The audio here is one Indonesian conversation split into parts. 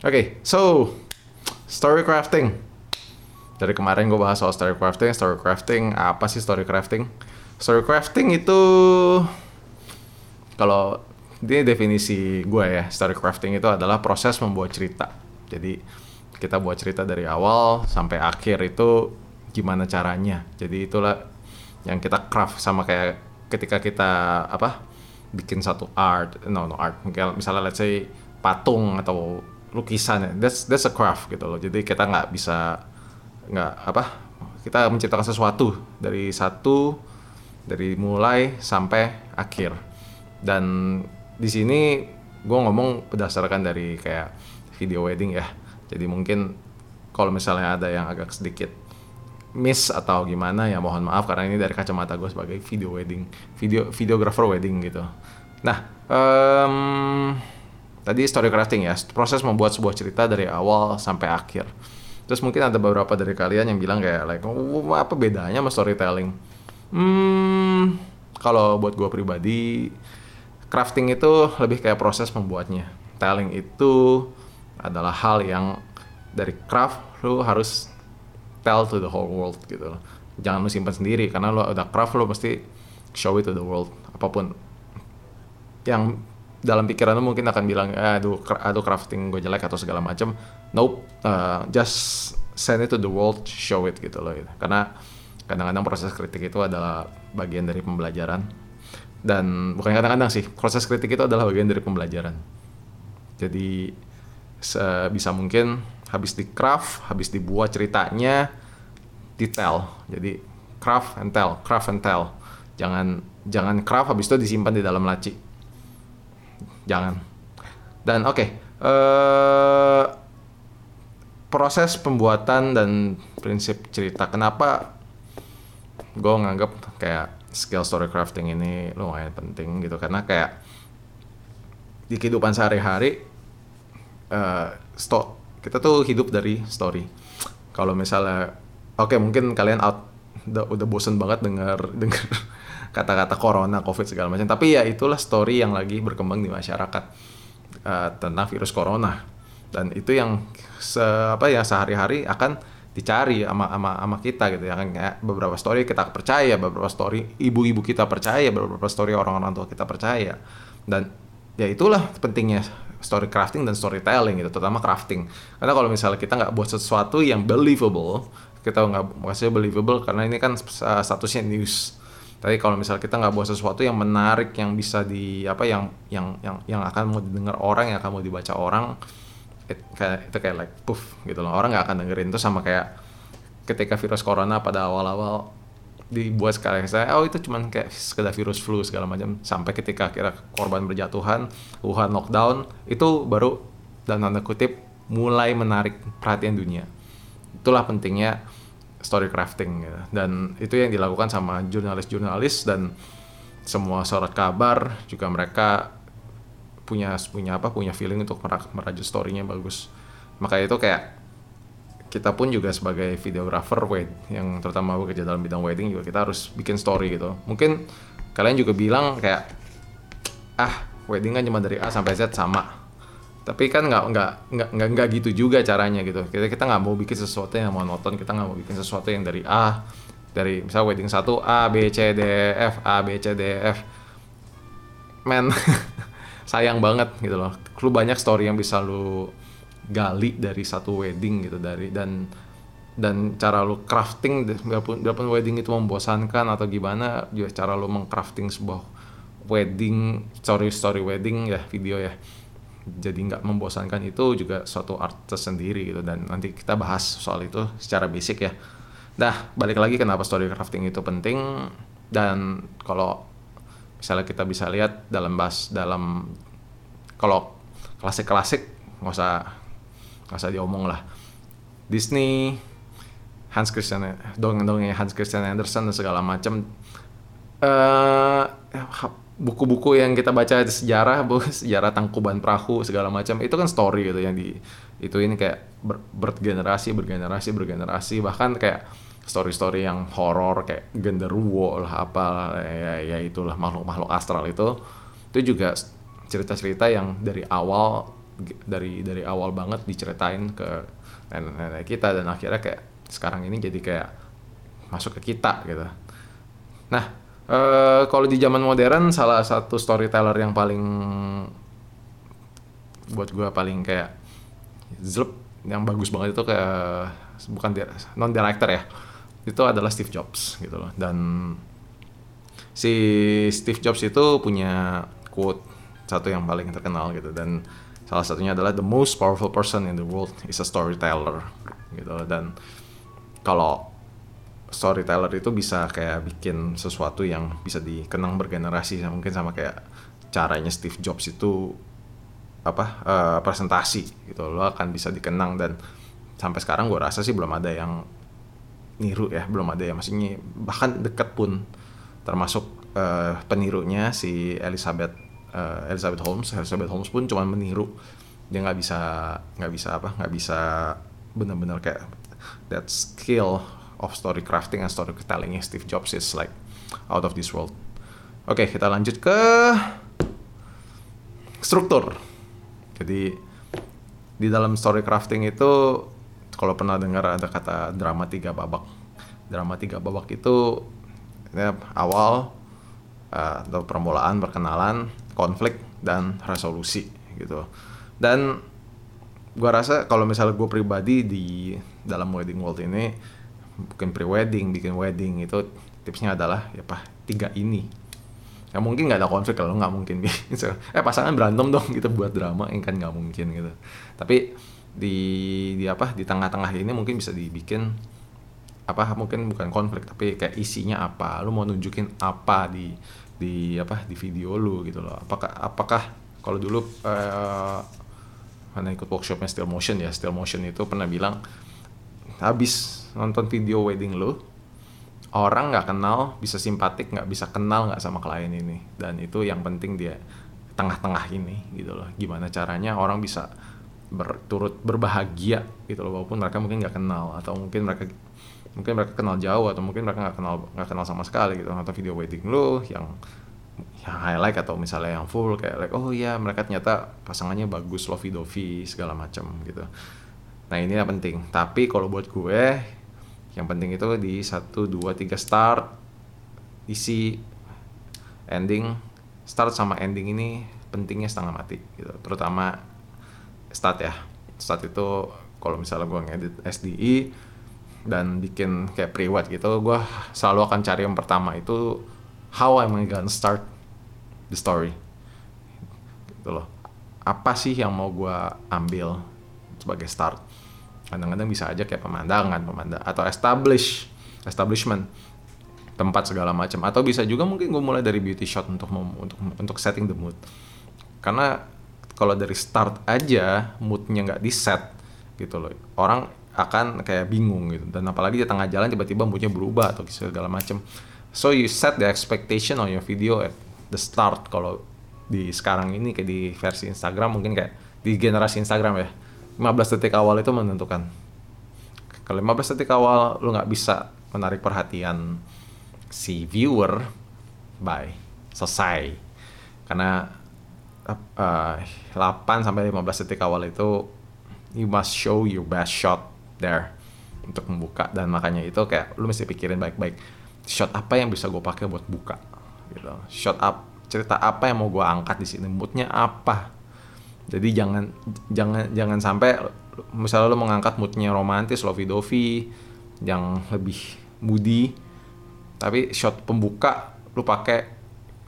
Oke, so story crafting. Dari kemarin gue bahas soal story crafting. Story crafting apa sih story crafting? Story crafting itu kalau ini definisi gue ya, story crafting itu adalah proses membuat cerita. Jadi kita buat cerita dari awal sampai akhir itu gimana caranya. Jadi itulah yang kita craft sama kayak ketika kita apa bikin satu art, no no art, misalnya let's say patung atau lukisan ya, that's that's a craft gitu loh. Jadi kita nggak bisa nggak apa kita menciptakan sesuatu dari satu dari mulai sampai akhir. Dan di sini gue ngomong berdasarkan dari kayak video wedding ya. Jadi mungkin kalau misalnya ada yang agak sedikit miss atau gimana ya mohon maaf karena ini dari kacamata gue sebagai video wedding video videographer wedding gitu. Nah um, tadi story crafting ya proses membuat sebuah cerita dari awal sampai akhir terus mungkin ada beberapa dari kalian yang bilang kayak like oh, apa bedanya sama storytelling hmm kalau buat gue pribadi crafting itu lebih kayak proses membuatnya. Telling itu adalah hal yang dari craft lu harus tell to the whole world gitu. Jangan lu simpan sendiri karena lu udah craft lu mesti show it to the world apa pun yang dalam pikiran lu mungkin akan bilang eh, aduh aduh crafting gue jelek atau segala macam nope uh, just send it to the world show it gitu loh gitu. karena kadang-kadang proses kritik itu adalah bagian dari pembelajaran. Dan bukan kadang-kadang sih proses kritik itu adalah bagian dari pembelajaran. Jadi sebisa mungkin habis di craft habis dibuat ceritanya detail jadi craft and tell craft and tell. Jangan jangan craft habis itu disimpan di dalam laci jangan. Dan oke okay, uh, eh, proses pembuatan dan prinsip cerita kenapa gue nganggap kayak skill story crafting ini lumayan penting gitu. Karena kayak di kehidupan sehari-hari uh, sto kita tuh hidup dari story. Kalau misalnya oke okay, mungkin kalian out udah, udah bosen banget dengar dengar kata-kata corona covid segala macam. Tapi ya itulah story yang lagi berkembang di masyarakat uh, tentang virus corona. Dan itu yang se apa ya sehari-hari akan dicari sama sama sama kita gitu ya. Kan kayak beberapa story kita percaya beberapa story ibu-ibu kita percaya beberapa story orang-orang tua kita percaya. Dan ya itulah pentingnya story crafting dan storytelling gitu terutama crafting. Karena kalau misalnya kita nggak buat sesuatu yang believable kita nggak maksudnya believable karena ini kan statusnya news tapi kalau misalnya kita nggak buat sesuatu yang menarik yang bisa di apa yang yang yang yang akan mau didengar orang yang akan mau dibaca orang it, kayak itu kayak like puff gitu loh. Orang nggak akan dengerin. Itu sama kayak ketika virus corona pada awal-awal dibuat sekali saya oh itu cuman kayak sekedar virus flu segala macam. Sampai ketika kira korban berjatuhan Wuhan lockdown itu baru dan tanda kutip mulai menarik perhatian dunia. Itulah pentingnya story crafting gitu. dan itu yang dilakukan sama jurnalis-jurnalis dan semua surat kabar juga mereka punya punya apa punya feeling untuk merajut storynya bagus. Makanya itu kayak kita pun juga sebagai videographer wed yang terutama bekerja dalam bidang wedding juga kita harus bikin story gitu. Mungkin kalian juga bilang kayak ah wedding kan cuma dari A sampai Z sama tapi kan nggak nggak nggak nggak gitu juga caranya gitu. Kita kita nggak mau bikin sesuatu yang monoton kita nggak mau bikin sesuatu yang dari A dari misal wedding satu A B C D F A B C D F. Men sayang banget gitu loh. Lu banyak story yang bisa lu gali dari satu wedding gitu dari dan dan cara lu crafting biarpun, biarpun wedding itu membosankan atau gimana juga cara lu mengcrafting sebuah wedding story story wedding ya video ya jadi nggak membosankan itu juga suatu art tersendiri gitu. Dan nanti kita bahas soal itu secara basic ya. Nah balik lagi kenapa story crafting itu penting. Dan kalau misalnya kita bisa lihat dalam bas dalam kalau klasik-klasik nggak usah nggak usah diomong lah. Disney Hans Christian dongeng-dongeng Hans Christian Andersen dan segala macam. Uh, buku-buku yang kita baca sejarah bu sejarah tangkuban perahu segala macam itu kan story gitu yang di itu ini kayak ber, bergenerasi bergenerasi bergenerasi bahkan kayak story-story yang horor kayak genderuwo lah apa ya, ya itulah makhluk-makhluk astral itu itu juga cerita-cerita yang dari awal dari dari awal banget diceritain ke nenek-nenek kita dan akhirnya kayak sekarang ini jadi kayak masuk ke kita gitu. Nah, uh, kalau di zaman modern salah satu storyteller yang paling buat gue paling kayak zlep yang bagus banget itu kayak bukan non director ya itu adalah Steve Jobs gitu loh dan si Steve Jobs itu punya quote satu yang paling terkenal gitu dan salah satunya adalah the most powerful person in the world is a storyteller gitu loh. dan kalau storyteller itu bisa kayak bikin sesuatu yang bisa dikenang bergenerasi mungkin sama kayak caranya Steve Jobs itu apa uh, presentasi gitu lo akan bisa dikenang. Dan sampai sekarang gue rasa sih belum ada yang niru ya belum ada yang maksudnya bahkan deket pun termasuk uh, penirunya si Elizabeth uh, Elizabeth Holmes. Elizabeth Holmes pun cuma meniru. Dia nggak bisa nggak bisa apa nggak bisa benar-benar kayak that skill of story crafting and story tellingnya Steve Jobs is like out of this world. Oke, okay, kita lanjut ke struktur. Jadi di dalam story crafting itu kalau pernah dengar ada kata drama tiga babak. Drama tiga babak itu ya, awal uh, permulaan, perkenalan, konflik dan resolusi gitu. Dan gua rasa kalau misalnya gue pribadi di dalam wedding world ini bikin pre-wedding, bikin wedding itu tipsnya adalah ya pak tiga ini. Ya mungkin nggak ada konflik kalau nggak mungkin bisa. eh pasangan berantem dong kita buat drama, yang kan nggak mungkin gitu. Tapi di di apa di tengah-tengah ini mungkin bisa dibikin apa mungkin bukan konflik tapi kayak isinya apa lu mau nunjukin apa di di apa di video lu gitu loh apakah apakah kalau dulu uh, mana ikut workshopnya still motion ya still motion itu pernah bilang habis nonton video wedding lu orang nggak kenal bisa simpatik nggak bisa kenal nggak sama klien ini. Dan itu yang penting dia tengah-tengah ini gitu loh. Gimana caranya orang bisa berturut berbahagia gitu loh. Walaupun mereka mungkin nggak kenal atau mungkin mereka mungkin mereka kenal jauh atau mungkin mereka nggak kenal nggak kenal sama sekali gitu. Nonton video wedding lu yang yang highlight atau misalnya yang full kayak like oh iya mereka ternyata pasangannya bagus lovey dovey segala macam gitu. Nah ini yang penting. Tapi kalau buat gue yang penting itu di 1, 2, 3 start. Isi. Ending. Start sama ending ini pentingnya setengah mati gitu. Terutama start ya. Start itu kalau misalnya gue ngedit SDI dan bikin kayak pre-wed gitu gue selalu akan cari yang pertama itu how am I gonna start the story? Gitu loh. Apa sih yang mau gue ambil sebagai start kadang-kadang bisa aja kayak pemandangan pemandang atau establish establishment tempat segala macam. Atau bisa juga mungkin gue mulai dari beauty shot untuk untuk untuk setting the mood. Karena kalau dari start aja moodnya nggak di set gitu loh. Orang akan kayak bingung gitu. Dan apalagi di tengah jalan tiba-tiba moodnya berubah atau segala macam. So you set the expectation on your video at the start. Kalau di sekarang ini kayak di versi Instagram mungkin kayak di generasi Instagram ya 15 detik awal itu menentukan. Kalau 15 detik awal lu nggak bisa menarik perhatian si viewer, bye, selesai. Karena uh, 8 sampai 15 detik awal itu you must show your best shot there untuk membuka dan makanya itu kayak lu mesti pikirin baik-baik shot apa yang bisa gue pakai buat buka gitu shot up cerita apa yang mau gue angkat di sini moodnya apa jadi jangan jangan jangan sampai misalnya lo mengangkat moodnya romantis lovey dovey yang lebih moody tapi shot pembuka lo pakai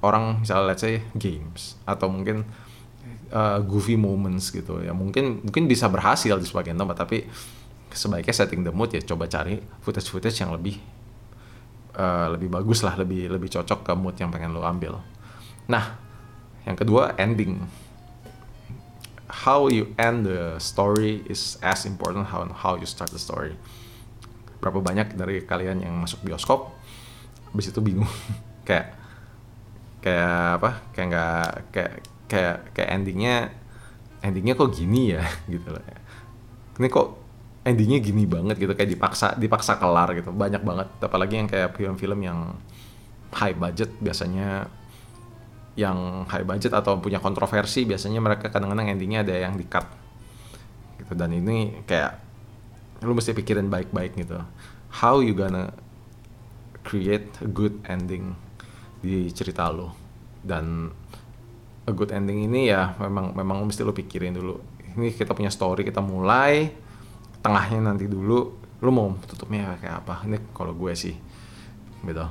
orang misalnya let's say games atau mungkin uh, goofy moments gitu. Ya mungkin mungkin bisa berhasil di sebagian tempat tapi sebaiknya setting the mood ya coba cari footage footage yang lebih uh, lebih bagus lah lebih lebih cocok ke mood yang pengen lo ambil. Nah yang kedua ending how you end the story is as important how how you start the story. Berapa banyak dari kalian yang masuk bioskop, habis itu bingung, kayak kayak apa? Kayak nggak kayak kayak kayak endingnya endingnya kok gini ya gitu loh. Ini kok endingnya gini banget gitu kayak dipaksa dipaksa kelar gitu banyak banget apalagi yang kayak film-film yang high budget biasanya yang high budget atau punya kontroversi biasanya mereka kadang-kadang endingnya ada yang di cut gitu. Dan ini kayak lu mesti pikirin baik-baik gitu. How you gonna create a good ending di cerita lu? Dan a good ending ini ya memang memang mesti lu pikirin dulu. Ini kita punya story kita mulai tengahnya nanti dulu lu mau tutupnya kayak apa? Ini kalau gue sih gitu.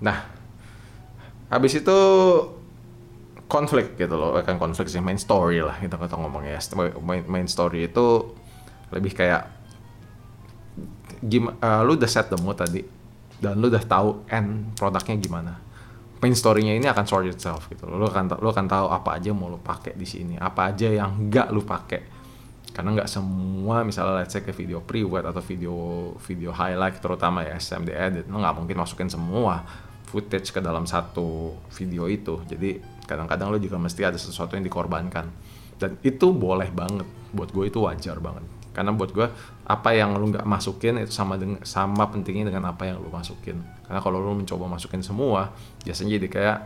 Nah habis itu konflik gitu loh. Kan konflik sih main story lah kita kata ngomong ya main, main story itu lebih kayak gimana uh, lu udah set mood tadi dan lu udah tahu end produknya gimana. Main story-nya ini akan sort itself gitu loh. lu akan lu akan tahu apa aja mau lu pakai di sini apa aja yang enggak lu pakai. Karena nggak semua misalnya let's say ke video pre-wed atau video video highlight terutama ya SMD edit lu nggak mungkin masukin semua footage ke dalam satu video itu. Jadi kadang-kadang lo juga mesti ada sesuatu yang dikorbankan. Dan itu boleh banget. Buat gue itu wajar banget. Karena buat gue apa yang lo nggak masukin itu sama dengan sama pentingnya dengan apa yang lo masukin. Karena kalau lo mencoba masukin semua biasanya jadi kayak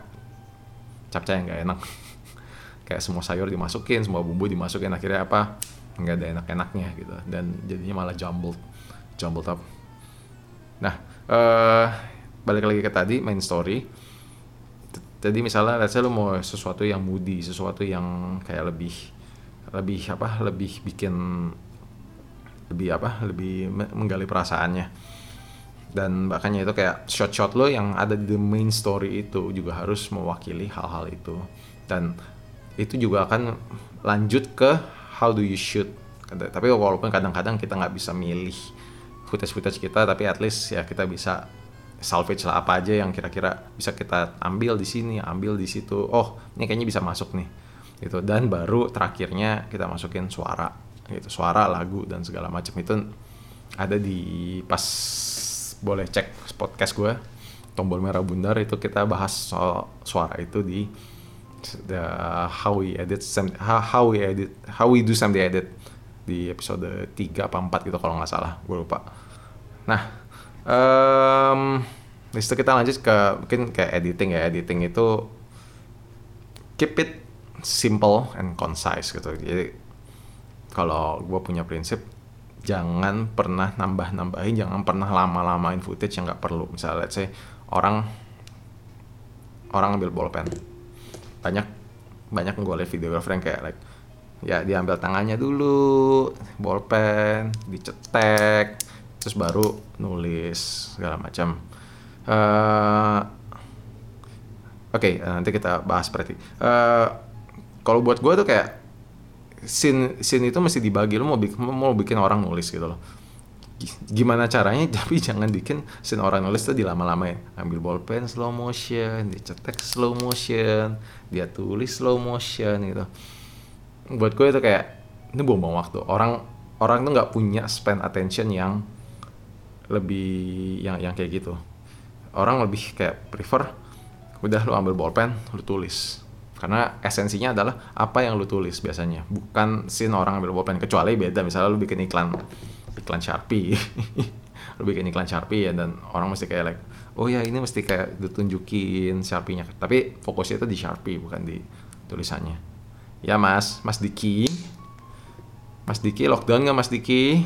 capcay yang nggak enak. Kayak semua sayur dimasukin semua bumbu dimasukin akhirnya apa? Nggak ada enak-enaknya gitu. Dan jadinya malah jumbled. Jumbled up. Nah uh, balik lagi ke tadi main story jadi misalnya let's say lu mau sesuatu yang moody sesuatu yang kayak lebih lebih apa lebih bikin lebih apa lebih menggali perasaannya. Dan makanya itu kayak shot-shot lo yang ada di main story itu juga harus mewakili hal-hal itu. Dan itu juga akan lanjut ke how do you shoot. Tapi walaupun kadang-kadang kita nggak bisa milih footage-footage kita tapi at least ya kita bisa salvage lah apa aja yang kira-kira bisa kita ambil di sini, ambil di situ. Oh, ini kayaknya bisa masuk nih. Gitu. Dan baru terakhirnya kita masukin suara gitu. Suara, lagu dan segala macam itu ada di pas boleh cek podcast gue tombol merah bundar itu kita bahas soal suara itu di the how we edit how we edit how we do some edit di episode 3 apa 4 gitu kalau nggak salah gue lupa nah Um, itu kita lanjut ke mungkin kayak editing ya. Editing itu keep it simple and concise gitu. Jadi kalau gue punya prinsip jangan pernah nambah-nambahin, jangan pernah lama-lamain footage yang nggak perlu. Misalnya let's say orang orang ambil bolpen, banyak banyak gue lihat videografer yang kayak like ya diambil tangannya dulu, bolpen, dicetek, terus baru nulis segala macam. Uh, oke okay, nanti kita bahas berarti. Uh, kalau buat gue tuh kayak scene scene itu mesti dibagi. Lo mau bikin mau bikin orang nulis gitu loh. Gimana caranya? Tapi jangan bikin scene orang nulis tuh dilama-lamain. Ambil bolpen slow motion dicetek slow motion dia tulis slow motion gitu. Buat gue itu kayak ini buang-buang waktu. Orang orang tuh nggak punya spend attention yang lebih yang yang kayak gitu. Orang lebih kayak prefer udah lu ambil bolpen lu tulis. Karena esensinya adalah apa yang lu tulis biasanya. Bukan scene orang ambil bolpen kecuali beda misalnya lu bikin iklan iklan Sharpie. Lu bikin iklan Sharpie ya dan orang mesti kayak like oh ya ini mesti kayak ditunjukin Sharpie-nya. Tapi fokusnya itu di Sharpie bukan di tulisannya. Ya mas. Mas Diki. Mas Diki lockdown nggak mas Diki?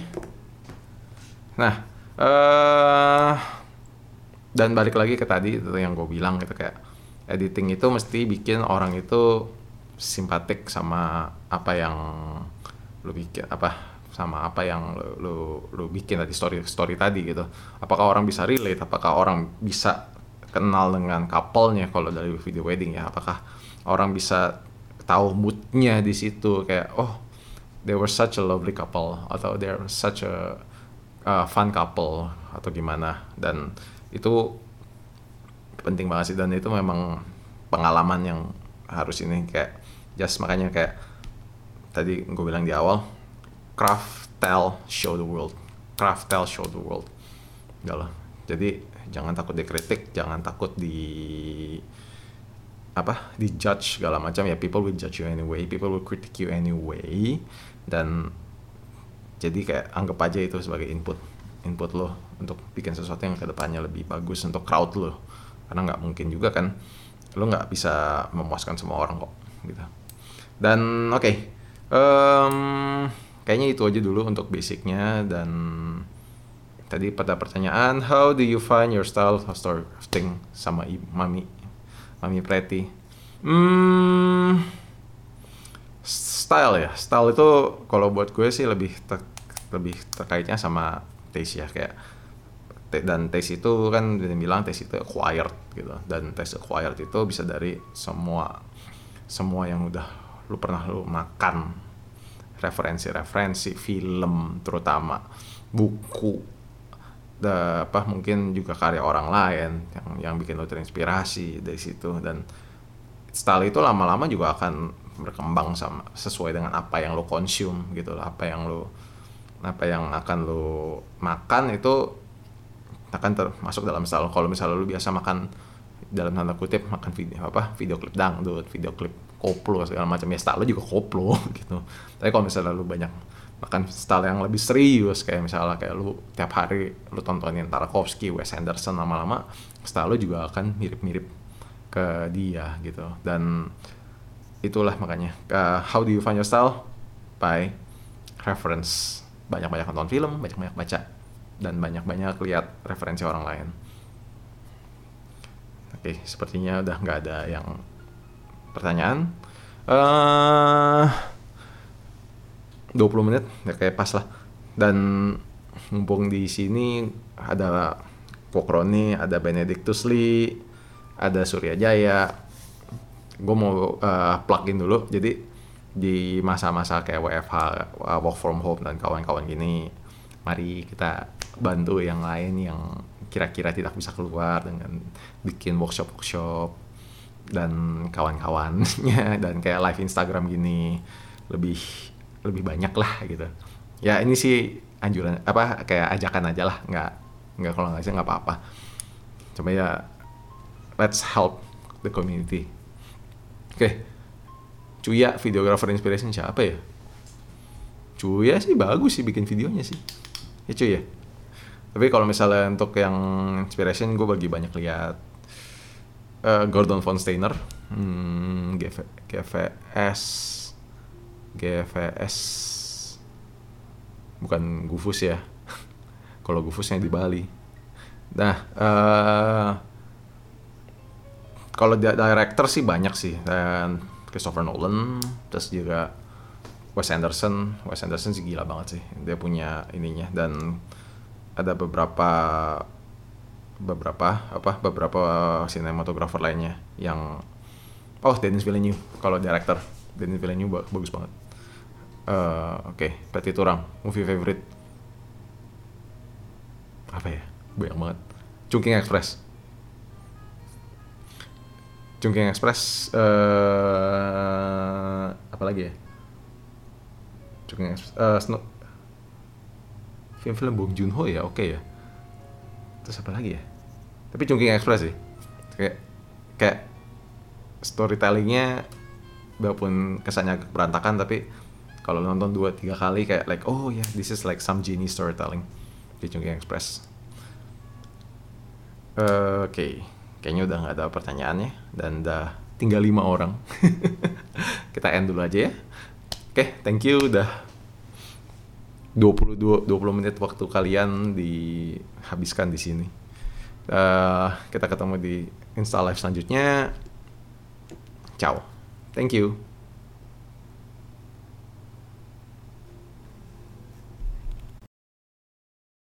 Nah uh, dan balik lagi ke tadi itu yang gue bilang gitu kayak editing itu mesti bikin orang itu simpatik sama apa yang lu bikin apa sama apa yang lu, lu, lu bikin tadi story story tadi gitu. Apakah orang bisa relate? Apakah orang bisa kenal dengan couple-nya kalau dari video wedding ya? Apakah orang bisa tahu moodnya di situ? Kayak oh they were such a lovely couple atau they're such a uh, fun couple atau gimana. Dan itu penting banget sih. Dan itu memang pengalaman yang harus ini kayak just makanya kayak tadi gue bilang di awal craft tell show the world. Craft tell show the world. Udah jadi jangan takut dikritik jangan takut di apa di judge segala macam. Ya people will judge you anyway. People will critic you anyway. Dan jadi kayak anggap aja itu sebagai input input lo untuk bikin sesuatu yang ke depannya lebih bagus untuk crowd lo. Karena nggak mungkin juga kan lu nggak bisa memuaskan semua orang kok gitu. Dan oke okay, um, kayaknya itu aja dulu untuk basicnya. Dan tadi pada pertanyaan how do you find your style of story crafting sama mami mami pretty hmm style ya. Style itu kalau buat gue sih lebih ter, lebih terkaitnya sama taste ya. Kayak dan taste itu kan bilang taste itu acquired gitu. Dan taste acquired itu bisa dari semua semua yang udah lu pernah lu makan. Referensi-referensi film terutama buku da, apa mungkin juga karya orang lain yang yang bikin lu terinspirasi dari situ. Dan style itu lama-lama juga akan berkembang sama sesuai dengan apa yang lo consume gitu apa yang lo apa yang akan lo makan itu akan termasuk dalam style kalau misalnya lu biasa makan dalam tanda kutip makan video apa video klip dangdut video klip koplo segala macam ya style lu juga koplo gitu. Tapi kalau misalnya lu banyak makan style yang lebih serius kayak misalnya kayak lu tiap hari lu tontonin Tarkovsky, Wes Anderson lama-lama style lu juga akan mirip-mirip ke dia gitu. Dan itulah makanya uh, how do you find your style by reference banyak-banyak nonton film banyak-banyak baca dan banyak-banyak lihat referensi orang lain. Oke, sepertinya udah nggak ada yang pertanyaan. Uh, eh, 20 menit ya kayak pas lah. Dan mumpung di sini ada Pokroni, ada Benedictus Lee, ada Surya Jaya. Gue mau uh, plugin dulu. Jadi di masa-masa kayak WFH, uh, work from home dan kawan-kawan gini, mari kita bantu yang lain yang kira-kira tidak bisa keluar dengan bikin workshop-workshop dan kawan-kawannya dan kayak live Instagram gini. Lebih lebih banyak lah gitu. Ya ini sih anjuran apa kayak ajakan aja lah. Nggak nggak kalau nggak sih nggak apa-apa. Cuma ya let's help the community oke. Cuya videographer inspiration siapa ya? Cuya sih bagus sih bikin videonya sih. Ya cuy ya tapi kalau misalnya untuk yang inspiration gue bagi banyak lihat. Uh, Gordon von Steiner. Hmm, GV, GVS GVS bukan Gufus ya. Kalau Gufusnya di Bali. Nah uh, kalau director sih banyak sih. Dan Christopher Nolan terus juga Wes Anderson. Wes Anderson sih gila banget sih. Dia punya ininya. Dan ada beberapa beberapa apa beberapa sinematografer lainnya yang oh Denis Villeneuve. Kalau director Denis Villeneuve bagus banget. Uh, oke okay. Petit Turang movie favorite. Apa ya? Banyak banget. Chungking Express Chungking Express uh, apa lagi ya? Chungking Express uh, film-film Bong Joon Ho ya oke okay ya. Terus apa lagi ya? Tapi Chungking Express sih. Kayak kayak storytellingnya walaupun kesannya berantakan tapi kalau nonton dua tiga kali kayak like oh ya yeah, this is like some genius storytelling di Chungking Express. Uh, oke. okay. Kayaknya udah nggak ada pertanyaannya dan udah tinggal lima orang kita end dulu aja ya oke okay, thank you udah 20 20 menit waktu kalian dihabiskan di sini. Uh, kita ketemu di Insta Live selanjutnya. Ciao. Thank you.